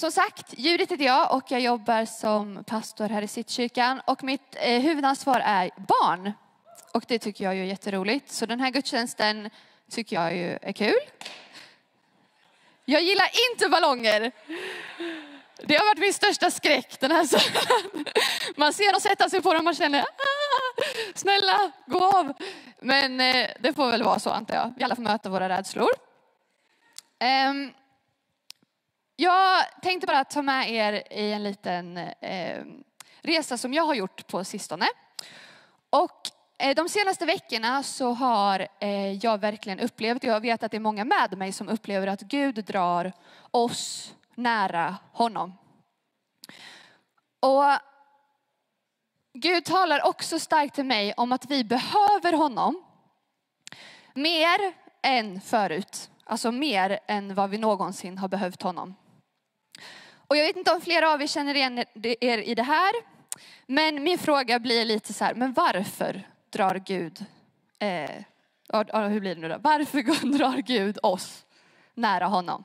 som sagt, Judith heter jag och jag jobbar som pastor här i Sittkyrkan och mitt eh, huvudansvar är barn. Och det tycker jag är jätteroligt. Så den här gudstjänsten tycker jag ju är kul. Jag gillar inte ballonger. Det har varit min största skräck den här. Man ser dem sätta sig på dem och man känner, ah, snälla gå av. Men eh, det får väl vara så antar jag. Vi alla får möta våra rädslor. Um, jag tänkte bara ta med er i en liten eh, resa som jag har gjort på sistone. Och eh, de senaste veckorna så har eh, jag verkligen upplevt, jag vet att det är många med mig som upplever att Gud drar oss nära honom. Och Gud talar också starkt till mig om att vi behöver honom mer än förut. Alltså mer än vad vi någonsin har behövt honom. Och jag vet inte om flera av er känner igen er i det här. Men min fråga blir lite så här, men varför drar Gud, eh, hur blir det nu då? Varför drar Gud oss nära honom?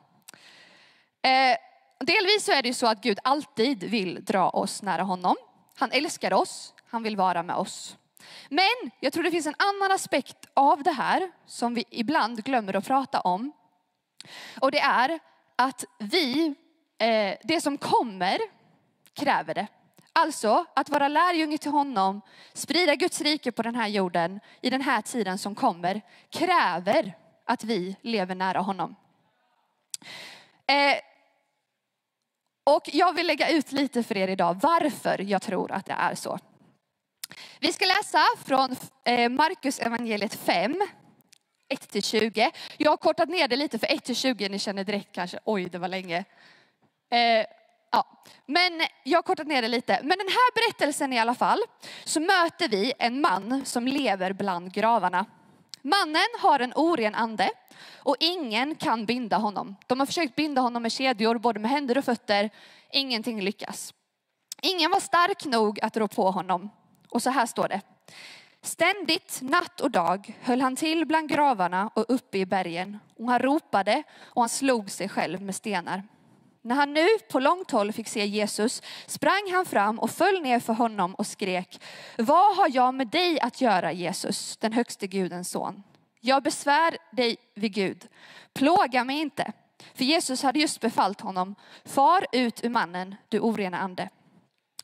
Eh, delvis så är det ju så att Gud alltid vill dra oss nära honom. Han älskar oss, han vill vara med oss. Men jag tror det finns en annan aspekt av det här som vi ibland glömmer att prata om. Och det är att vi eh, det som kommer kräver det. Alltså att vara lärjunge till honom, sprida Guds rike på den här jorden i den här tiden som kommer, kräver att vi lever nära honom. Eh, och jag vill lägga ut lite för er idag varför jag tror att det är så. Vi ska läsa från eh, Markus evangeliet 5, 1-20. Jag har kortat ner det lite för 1-20, ni känner direkt kanske, oj det var länge. Eh, ja. Men jag har kortat ner det lite. Men den här berättelsen i alla fall, så möter vi en man som lever bland gravarna. Mannen har en oren ande och ingen kan binda honom. De har försökt binda honom med kedjor, både med händer och fötter. Ingenting lyckas. Ingen var stark nog att rå på honom. Och så här står det. Ständigt, natt och dag, höll han till bland gravarna och uppe i bergen. Och han ropade och han slog sig själv med stenar. När han nu på långt håll fick se Jesus sprang han fram och föll ner för honom och skrek, vad har jag med dig att göra Jesus, den högste Gudens son? Jag besvär dig vid Gud, plåga mig inte. För Jesus hade just befallt honom, far ut ur mannen, du orena ande.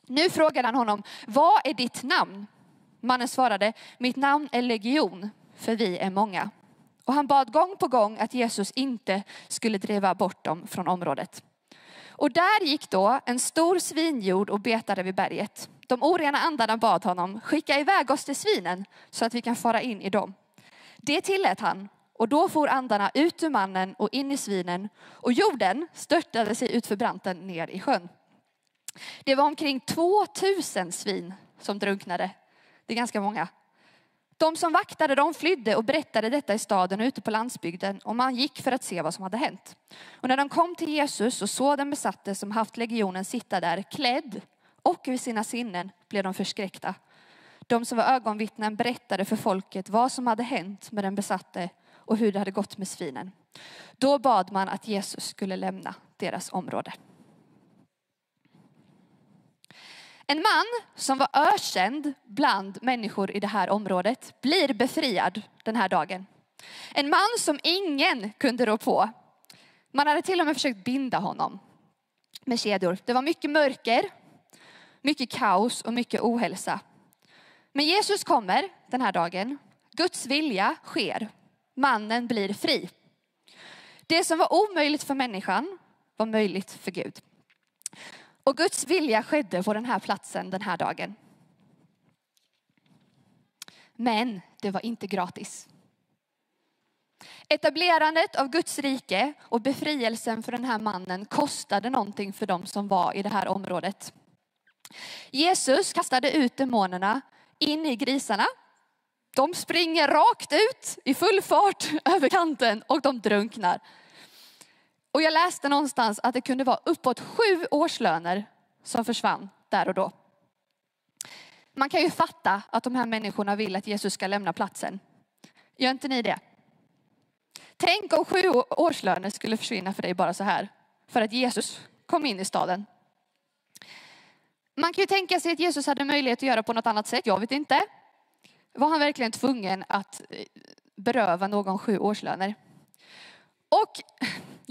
Nu frågade han honom, vad är ditt namn? Mannen svarade, mitt namn är legion, för vi är många. Och han bad gång på gång att Jesus inte skulle driva bort dem från området. Och där gick då en stor svinjord och betade vid berget. De orena andarna bad honom, skicka iväg oss till svinen så att vi kan fara in i dem. Det tillät han och då for andarna ut ur mannen och in i svinen och jorden störtade sig utför branten ner i sjön. Det var omkring 2000 svin som drunknade. Det är ganska många. De som vaktade de flydde och berättade detta i staden och ute på landsbygden och man gick för att se vad som hade hänt. Och när de kom till Jesus och såg den besatte som haft legionen sitta där klädd och vid sina sinnen blev de förskräckta. De som var ögonvittnen berättade för folket vad som hade hänt med den besatte och hur det hade gått med svinen. Då bad man att Jesus skulle lämna deras område. En man som var ökänd bland människor i det här området blir befriad den här dagen. En man som ingen kunde rå på. Man hade till och med försökt binda honom med kedjor. Det var mycket mörker, mycket kaos och mycket ohälsa. Men Jesus kommer den här dagen. Guds vilja sker. Mannen blir fri. Det som var omöjligt för människan var möjligt för Gud. Och Guds vilja skedde på den här platsen den här dagen. Men det var inte gratis. Etablerandet av Guds rike och befrielsen för den här mannen kostade någonting för dem som var i det här området. Jesus kastade ut demonerna in i grisarna. De springer rakt ut i full fart över kanten och de drunknar. Och jag läste någonstans att det kunde vara uppåt sju årslöner som försvann där och då. Man kan ju fatta att de här människorna vill att Jesus ska lämna platsen. Gör inte ni det? Tänk om sju årslöner skulle försvinna för dig bara så här. För att Jesus kom in i staden. Man kan ju tänka sig att Jesus hade möjlighet att göra på något annat sätt, jag vet inte. Var han verkligen tvungen att eh, beröva någon sju årslöner? Och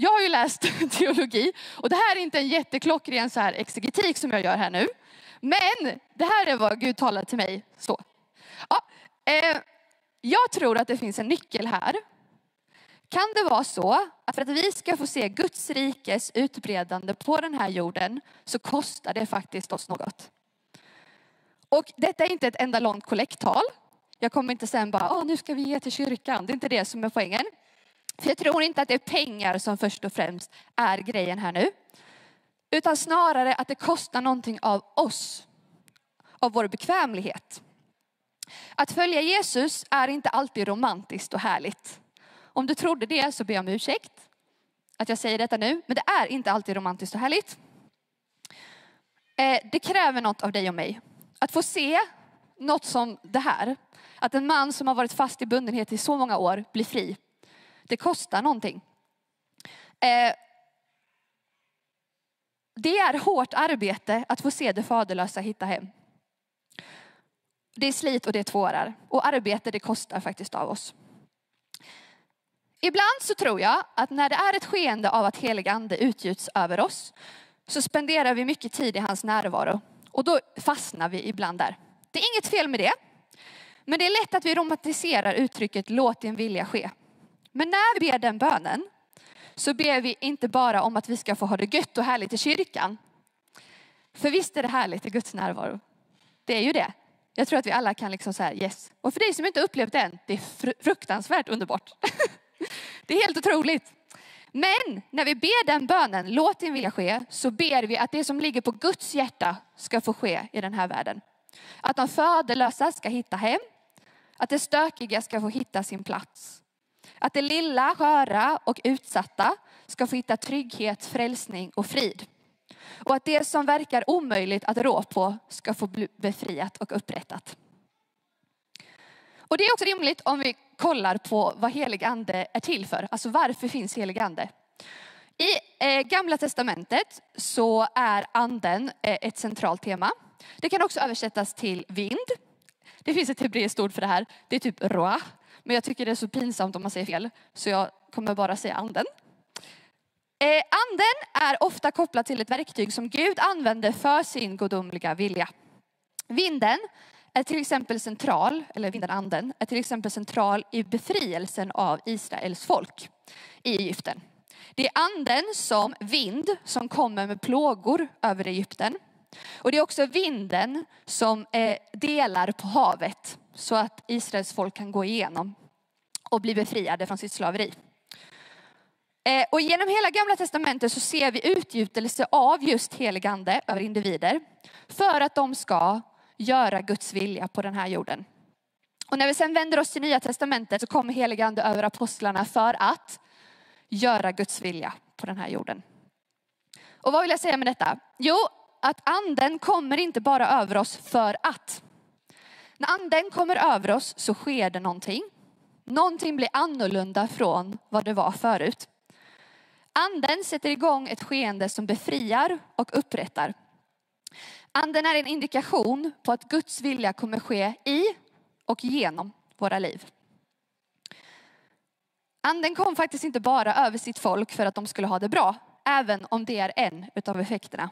jag har ju läst teologi och det här är inte en jätteklockren så här exegetik som jag gör här nu. Men det här är vad Gud talar till mig så. Ja, eh, jag tror att det finns en nyckel här. Kan det vara så att för att vi ska få se Guds rikes utbredande på den här jorden så kostar det faktiskt oss något. Och detta är inte ett enda långt kollekttal. Jag kommer inte sen bara, nu ska vi ge till kyrkan. Det är inte det som är poängen. För jag tror inte att det är pengar som först och främst är grejen här nu. Utan snarare att det kostar någonting av oss, av vår bekvämlighet. Att följa Jesus är inte alltid romantiskt och härligt. Om du trodde det så ber jag om ursäkt att jag säger detta nu, men det är inte alltid romantiskt och härligt. Eh, det kräver något av dig och mig. Att få se något som det här, att en man som har varit fast i bundenhet i så många år blir fri. Det kostar någonting. Eh, det är hårt arbete att få se det faderlösa hitta hem. Det är slit och det är tårar. Och arbete det kostar faktiskt av oss. Ibland så tror jag att när det är ett skeende av att helig ande utgjuts över oss så spenderar vi mycket tid i hans närvaro. Och då fastnar vi ibland där. Det är inget fel med det. Men det är lätt att vi romantiserar uttrycket låt din vilja ske. Men när vi ber den bönen så ber vi inte bara om att vi ska få ha det gött och härligt i kyrkan. För visst är det härligt i Guds närvaro. Det är ju det. Jag tror att vi alla kan liksom säga yes. Och för dig som inte upplevt det än, det är fruktansvärt underbart. Det är helt otroligt. Men när vi ber den bönen, låt din vilja ske, så ber vi att det som ligger på Guds hjärta ska få ske i den här världen. Att de faderlösa ska hitta hem, att det stökiga ska få hitta sin plats. Att det lilla, sköra och utsatta ska få hitta trygghet, frälsning och frid. Och att det som verkar omöjligt att rå på ska få bli befriat och upprättat. Och det är också rimligt om vi kollar på vad helig ande är till för. Alltså varför finns helig ande? I eh, gamla testamentet så är anden eh, ett centralt tema. Det kan också översättas till vind. Det finns ett hebreiskt ord för det här. Det är typ roa. Men jag tycker det är så pinsamt om man säger fel. Så jag kommer bara säga anden. Eh, anden är ofta kopplad till ett verktyg som Gud använder för sin gudomliga vilja. Vinden är till exempel central, eller vinden anden, är till exempel central i befrielsen av Israels folk i Egypten. Det är anden som vind som kommer med plågor över Egypten. Och det är också vinden som eh, delar på havet så att Israels folk kan gå igenom och bli befriade från sitt slaveri. Eh, och genom hela gamla testamentet så ser vi utgjutelse av just heligande över individer för att de ska göra Guds vilja på den här jorden. Och när vi sen vänder oss till nya testamentet så kommer heligande över apostlarna för att göra Guds vilja på den här jorden. Och vad vill jag säga med detta? Jo, att anden kommer inte bara över oss för att. När anden kommer över oss så sker det någonting. Någonting blir annorlunda från vad det var förut. Anden sätter igång ett skeende som befriar och upprättar. Anden är en indikation på att Guds vilja kommer ske i och genom våra liv. Anden kom faktiskt inte bara över sitt folk för att de skulle ha det bra, även om det är en utav effekterna.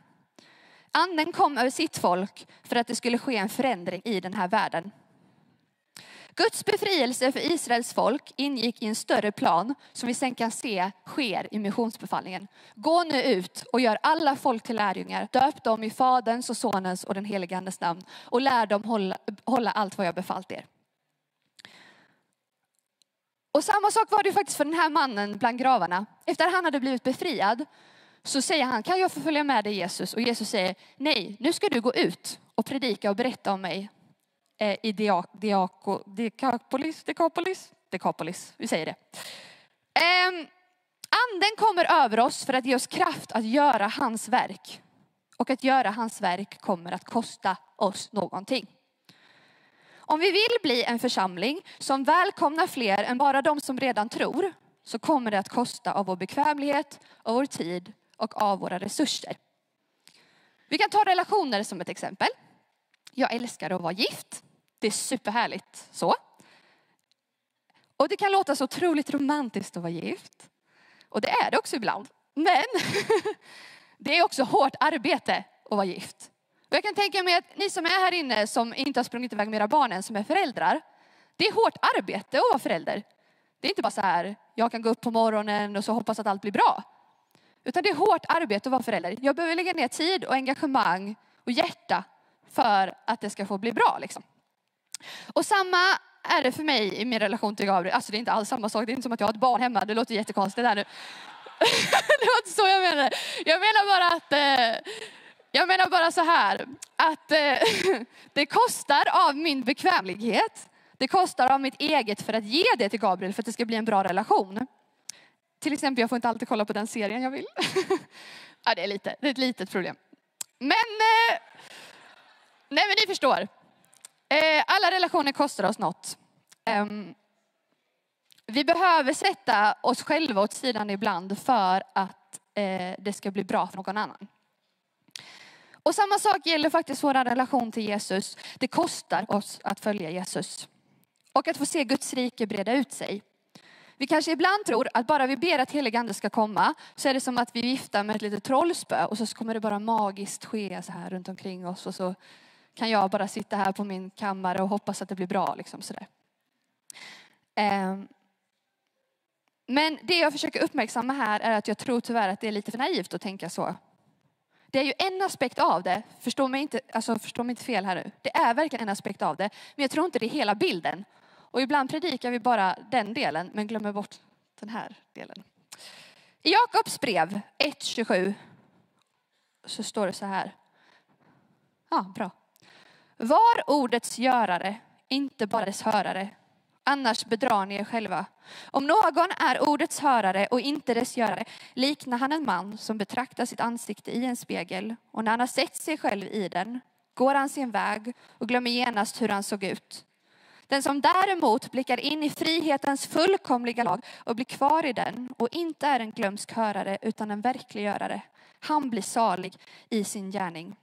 Anden kom över sitt folk för att det skulle ske en förändring i den här världen. Guds befrielse för Israels folk ingick i en större plan som vi sen kan se sker i missionsbefallningen. Gå nu ut och gör alla folk till lärjungar. Döp dem i Faderns och Sonens och den helige Andes namn och lär dem hålla, hålla allt vad jag befallt er. Och samma sak var det faktiskt för den här mannen bland gravarna. Efter att han hade blivit befriad så säger han, kan jag få följa med dig Jesus? Och Jesus säger, nej, nu ska du gå ut och predika och berätta om mig Eh, i Diako, Dekapolis, Dekapolis, Dekapolis, vi säger det. Ehm, anden kommer över oss för att ge oss kraft att göra hans verk. Och att göra hans verk kommer att kosta oss någonting. Om vi vill bli en församling som välkomnar fler än bara de som redan tror, så kommer det att kosta av vår bekvämlighet, av vår tid, och av våra resurser. Vi kan ta relationer som ett exempel. Jag älskar att vara gift. Det är superhärligt så. Och det kan låta så otroligt romantiskt att vara gift. Och det är det också ibland. Men det är också hårt arbete att vara gift. Och jag kan tänka mig att ni som är här inne som inte har sprungit iväg med era barn än, som är föräldrar. Det är hårt arbete att vara förälder. Det är inte bara så här, jag kan gå upp på morgonen och så hoppas att allt blir bra. Utan det är hårt arbete att vara förälder. Jag behöver lägga ner tid och engagemang och hjärta för att det ska få bli bra. Liksom. Och samma är det för mig i min relation till Gabriel. Alltså det är inte alls samma sak. Det är inte som att jag har ett barn hemma. Det låter jättekonstigt här nu. det var inte så jag menade. Jag menar bara att eh, jag menar bara så här att eh, det kostar av min bekvämlighet. Det kostar av mitt eget för att ge det till Gabriel för att det ska bli en bra relation. Till exempel, jag får inte alltid kolla på den serien jag vill. ja, det, är lite, det är ett litet problem. Men, eh, nej men ni förstår. Eh, alla relationer kostar oss något. Eh, vi behöver sätta oss själva åt sidan ibland för att eh, det ska bli bra för någon annan. Och samma sak gäller faktiskt vår relation till Jesus. Det kostar oss att följa Jesus. Och att få se Guds rike breda ut sig. Vi kanske ibland tror att bara vi ber att helig ande ska komma så är det som att vi viftar med ett litet trollspö och så kommer det bara magiskt ske så här runt omkring oss och så kan jag bara sitta här på min kammare och hoppas att det blir bra. Liksom sådär. Ehm, men det jag försöker uppmärksamma här är att jag tror tyvärr att det är lite för naivt att tänka så. Det är ju en aspekt av det, förstå mig inte, alltså förstå mig inte fel här nu. Det är verkligen en aspekt av det, men jag tror inte det är hela bilden. Och ibland predikar vi bara den delen, men glömmer bort den här delen. I Jakobs brev 1.27 så står det så här. Ja, bra. Var ordets görare, inte bara dess hörare. Annars bedrar ni er själva. Om någon är ordets hörare och inte dess görare liknar han en man som betraktar sitt ansikte i en spegel och när han har sett sig själv i den går han sin väg och glömmer genast hur han såg ut. Den som däremot blickar in i frihetens fullkomliga lag och blir kvar i den och inte är en glömsk hörare utan en verkliggörare, han blir salig i sin gärning.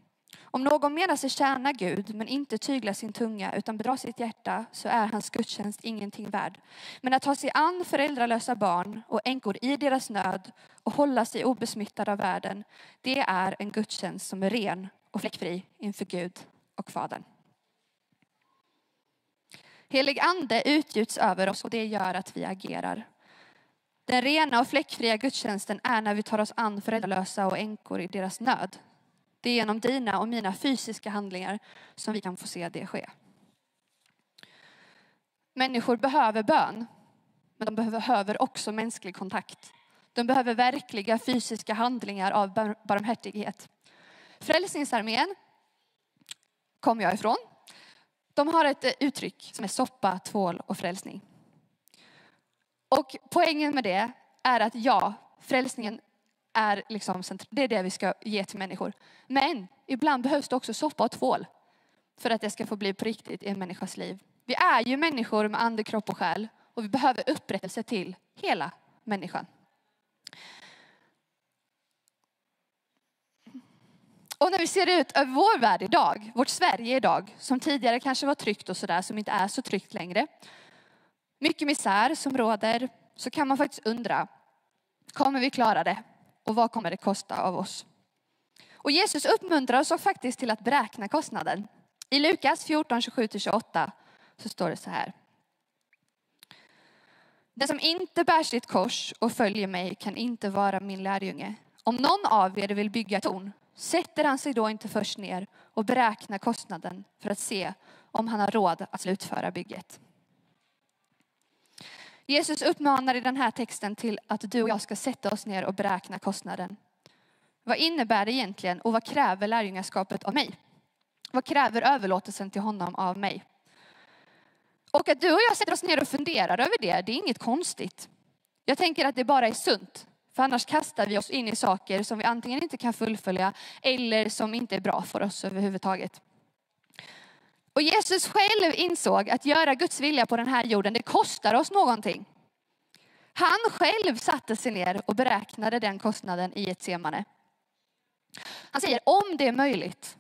Om någon menar sig tjäna Gud men inte tyglar sin tunga utan bedrar sitt hjärta så är hans gudstjänst ingenting värd. Men att ta sig an föräldralösa barn och änkor i deras nöd och hålla sig obesmittad av världen, det är en gudstjänst som är ren och fläckfri inför Gud och Fadern. Helig ande utgjuts över oss och det gör att vi agerar. Den rena och fläckfria gudstjänsten är när vi tar oss an föräldralösa och änkor i deras nöd. Det är genom dina och mina fysiska handlingar som vi kan få se det ske. Människor behöver bön, men de behöver också mänsklig kontakt. De behöver verkliga fysiska handlingar av barmhärtighet. Frälsningsarmén kom jag ifrån. De har ett eh, uttryck som är soppa, tvål och frälsning. Och poängen med det är att ja, frälsningen är liksom, det är det vi ska ge till människor. Men ibland behövs det också soppa och tvål för att det ska få bli på riktigt i en människas liv. Vi är ju människor med ande, kropp och själ och vi behöver upprättelse till hela människan. Och när vi ser ut över vår värld idag, vårt Sverige idag, som tidigare kanske var tryggt och sådär, som inte är så tryggt längre. Mycket misär som råder, så kan man faktiskt undra, kommer vi klara det? Och vad kommer det kosta av oss? Och Jesus uppmuntrar oss faktiskt till att beräkna kostnaden. I Lukas 14, 27-28 så står det så här. Den som inte bär sitt kors och följer mig kan inte vara min lärjunge. Om någon av er vill bygga ett torn, sätter han sig då inte först ner och beräknar kostnaden för att se om han har råd att slutföra bygget. Jesus uppmanar i den här texten till att du och jag ska sätta oss ner och beräkna kostnaden. Vad innebär det egentligen och vad kräver lärjungaskapet av mig? Vad kräver överlåtelsen till honom av mig? Och att du och jag sätter oss ner och funderar över det, det är inget konstigt. Jag tänker att det bara är sunt. För annars kastar vi oss in i saker som vi antingen inte kan fullfölja eller som inte är bra för oss överhuvudtaget. Och Jesus själv insåg att göra Guds vilja på den här jorden, det kostar oss någonting. Han själv satte sig ner och beräknade den kostnaden i ett semane. Han säger om det är möjligt,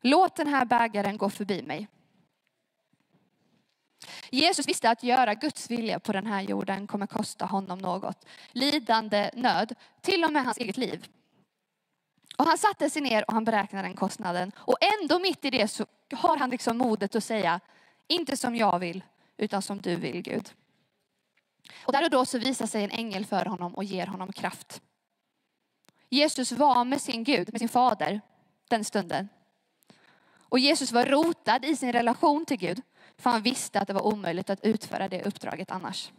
låt den här bägaren gå förbi mig. Jesus visste att göra Guds vilja på den här jorden kommer kosta honom något. Lidande, nöd, till och med hans eget liv. Och han satte sig ner och han beräknade den kostnaden. Och ändå mitt i det så har han liksom modet att säga, inte som jag vill, utan som du vill Gud. Och där och då så visar sig en ängel för honom och ger honom kraft. Jesus var med sin Gud, med sin fader, den stunden. Och Jesus var rotad i sin relation till Gud, för han visste att det var omöjligt att utföra det uppdraget annars.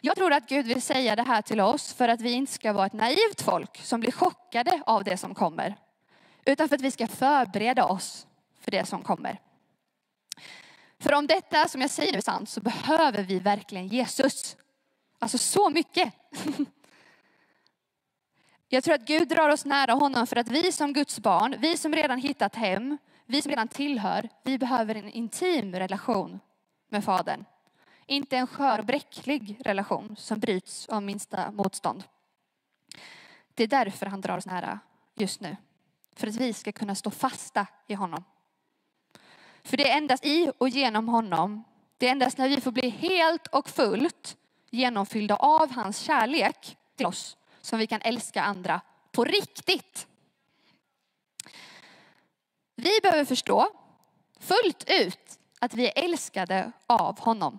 Jag tror att Gud vill säga det här till oss för att vi inte ska vara ett naivt folk som blir chockade av det som kommer. Utan för att vi ska förbereda oss för det som kommer. För om detta som jag säger nu är sant så behöver vi verkligen Jesus. Alltså så mycket. Jag tror att Gud drar oss nära honom för att vi som Guds barn, vi som redan hittat hem, vi som redan tillhör, vi behöver en intim relation med Fadern. Inte en skör och bräcklig relation som bryts av minsta motstånd. Det är därför han drar oss nära just nu. För att vi ska kunna stå fasta i honom. För det är endast i och genom honom, det är endast när vi får bli helt och fullt genomfyllda av hans kärlek till oss som vi kan älska andra på riktigt. Vi behöver förstå fullt ut att vi är älskade av honom.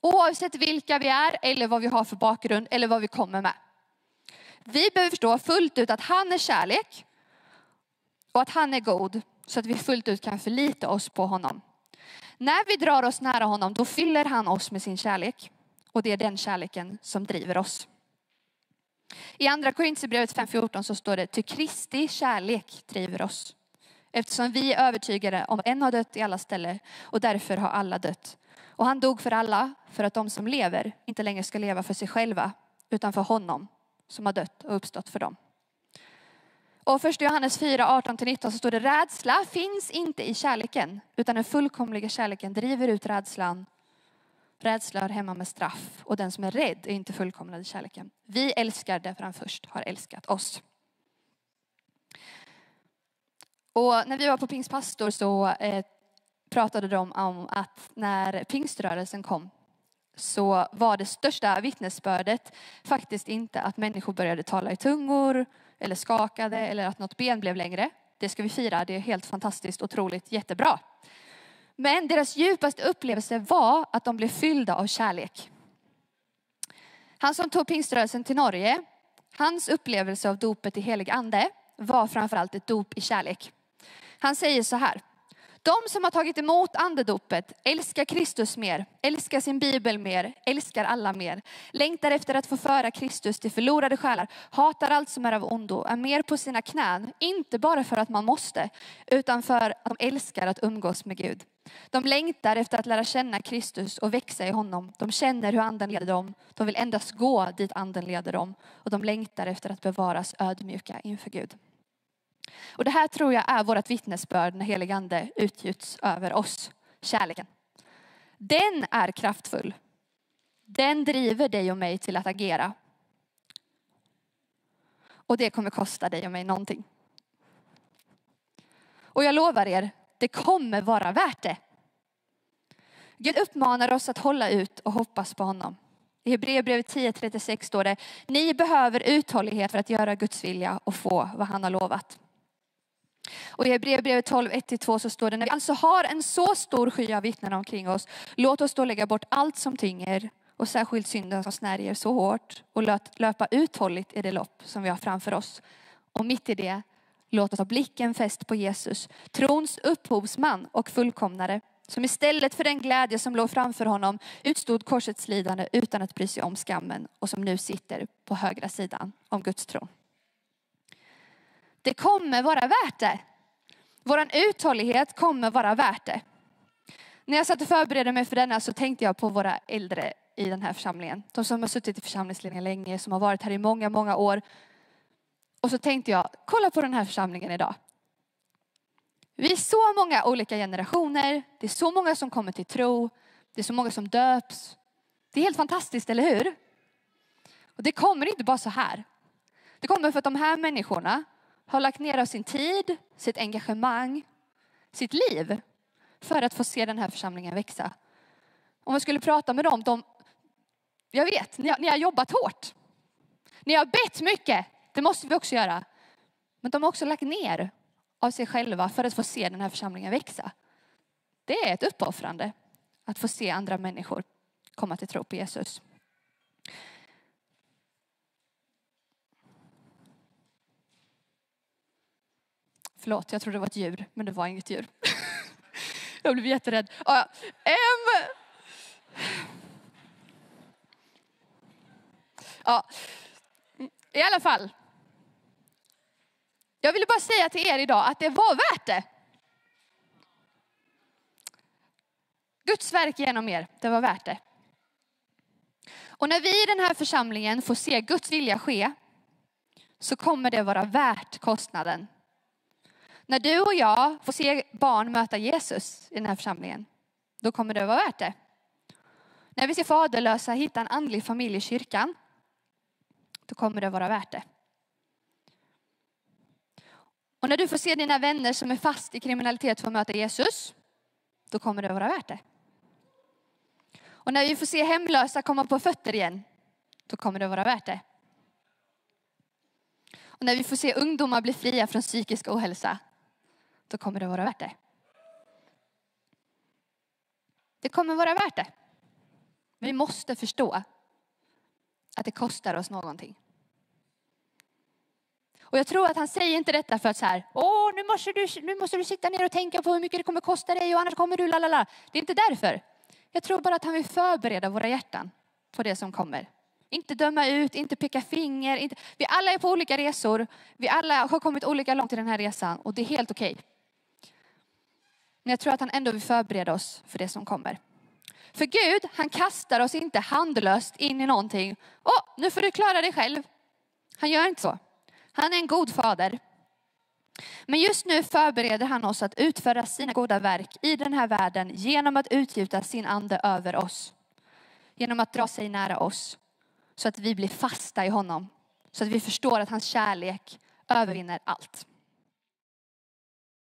Oavsett vilka vi är eller vad vi har för bakgrund eller vad vi kommer med. Vi behöver förstå fullt ut att han är kärlek och att han är god så att vi fullt ut kan förlita oss på honom. När vi drar oss nära honom då fyller han oss med sin kärlek och det är den kärleken som driver oss. I andra Korintierbrevet 5.14 så står det, till Kristi kärlek driver oss. Eftersom vi är övertygade om att en har dött i alla ställen och därför har alla dött. Och han dog för alla, för att de som lever inte längre ska leva för sig själva, utan för honom som har dött och uppstått för dem. Och första Johannes 4, 18-19 så står det rädsla finns inte i kärleken, utan den fullkomliga kärleken driver ut rädslan. Rädsla hör hemma med straff och den som är rädd är inte fullkomlig. i kärleken. Vi älskar därför han först har älskat oss. Och när vi var på Pingstpastor så eh, pratade de om att när pingströrelsen kom så var det största vittnesbördet faktiskt inte att människor började tala i tungor eller skakade eller att något ben blev längre. Det ska vi fira, det är helt fantastiskt, otroligt, jättebra. Men deras djupaste upplevelse var att de blev fyllda av kärlek. Han som tog pingströrelsen till Norge, hans upplevelse av dopet i helig ande var framförallt ett dop i kärlek. Han säger så här, de som har tagit emot andedopet älskar Kristus mer, älskar sin bibel mer, älskar alla mer, längtar efter att få föra Kristus till förlorade själar, hatar allt som är av ondo, är mer på sina knän, inte bara för att man måste, utan för att de älskar att umgås med Gud. De längtar efter att lära känna Kristus och växa i honom. De känner hur anden leder dem. De vill endast gå dit anden leder dem. Och de längtar efter att bevaras ödmjuka inför Gud. Och det här tror jag är vårt vittnesbörd när helig ande utgjuts över oss. Kärleken. Den är kraftfull. Den driver dig och mig till att agera. Och det kommer kosta dig och mig någonting. Och jag lovar er, det kommer vara värt det. Gud uppmanar oss att hålla ut och hoppas på honom. I Hebreerbrevet 10.36 står det, ni behöver uthållighet för att göra Guds vilja och få vad han har lovat. Och i Hebreerbrevet 12, 1-2 så står det, när vi alltså har en så stor sky av vittnen omkring oss, låt oss då lägga bort allt som tynger och särskilt synden som snärjer så hårt och löpa uthålligt i det lopp som vi har framför oss. Och mitt i det, låt oss ha blicken fäst på Jesus, trons upphovsman och fullkomnare, som istället för den glädje som låg framför honom utstod korsets lidande utan att bry sig om skammen och som nu sitter på högra sidan om Guds tron. Det kommer vara värt det. Vår uthållighet kommer vara värt det. När jag satt och förberedde mig för denna så tänkte jag på våra äldre i den här församlingen. De som har suttit i församlingsledningen länge, som har varit här i många, många år. Och så tänkte jag, kolla på den här församlingen idag. Vi är så många olika generationer. Det är så många som kommer till tro. Det är så många som döps. Det är helt fantastiskt, eller hur? Och det kommer inte bara så här. Det kommer för att de här människorna har lagt ner av sin tid, sitt engagemang, sitt liv för att få se den här församlingen växa. Om jag skulle prata med dem, de, jag vet, ni har, ni har jobbat hårt. Ni har bett mycket, det måste vi också göra. Men de har också lagt ner av sig själva för att få se den här församlingen växa. Det är ett uppoffrande att få se andra människor komma till tro på Jesus. Förlåt, jag trodde det var ett djur, men det var inget djur. jag blev jätterädd. Ja, ja. I alla fall. Jag ville bara säga till er idag att det var värt det. Guds verk genom er, det var värt det. Och när vi i den här församlingen får se Guds vilja ske så kommer det vara värt kostnaden. När du och jag får se barn möta Jesus i den här församlingen, då kommer det vara värt det. När vi ser faderlösa hitta en andlig familj i kyrkan, då kommer det vara värt det. Och när du får se dina vänner som är fast i kriminalitet få möta Jesus, då kommer det vara värt det. Och när vi får se hemlösa komma på fötter igen, då kommer det vara värt det. Och när vi får se ungdomar bli fria från psykisk ohälsa, då kommer det vara värt det. Det kommer vara värt det. Men vi måste förstå att det kostar oss någonting. Och jag tror att han säger inte detta för att så här, åh nu måste, du, nu måste du sitta ner och tänka på hur mycket det kommer kosta dig och annars kommer du lalala. Det är inte därför. Jag tror bara att han vill förbereda våra hjärtan på det som kommer. Inte döma ut, inte peka finger. Inte... Vi alla är på olika resor. Vi alla har kommit olika långt i den här resan och det är helt okej. Okay. Men jag tror att han ändå vill förbereda oss för det som kommer. För Gud, han kastar oss inte handlöst in i någonting. Åh, nu får du klara dig själv. Han gör inte så. Han är en god fader. Men just nu förbereder han oss att utföra sina goda verk i den här världen genom att utgjuta sin ande över oss. Genom att dra sig nära oss. Så att vi blir fasta i honom. Så att vi förstår att hans kärlek övervinner allt.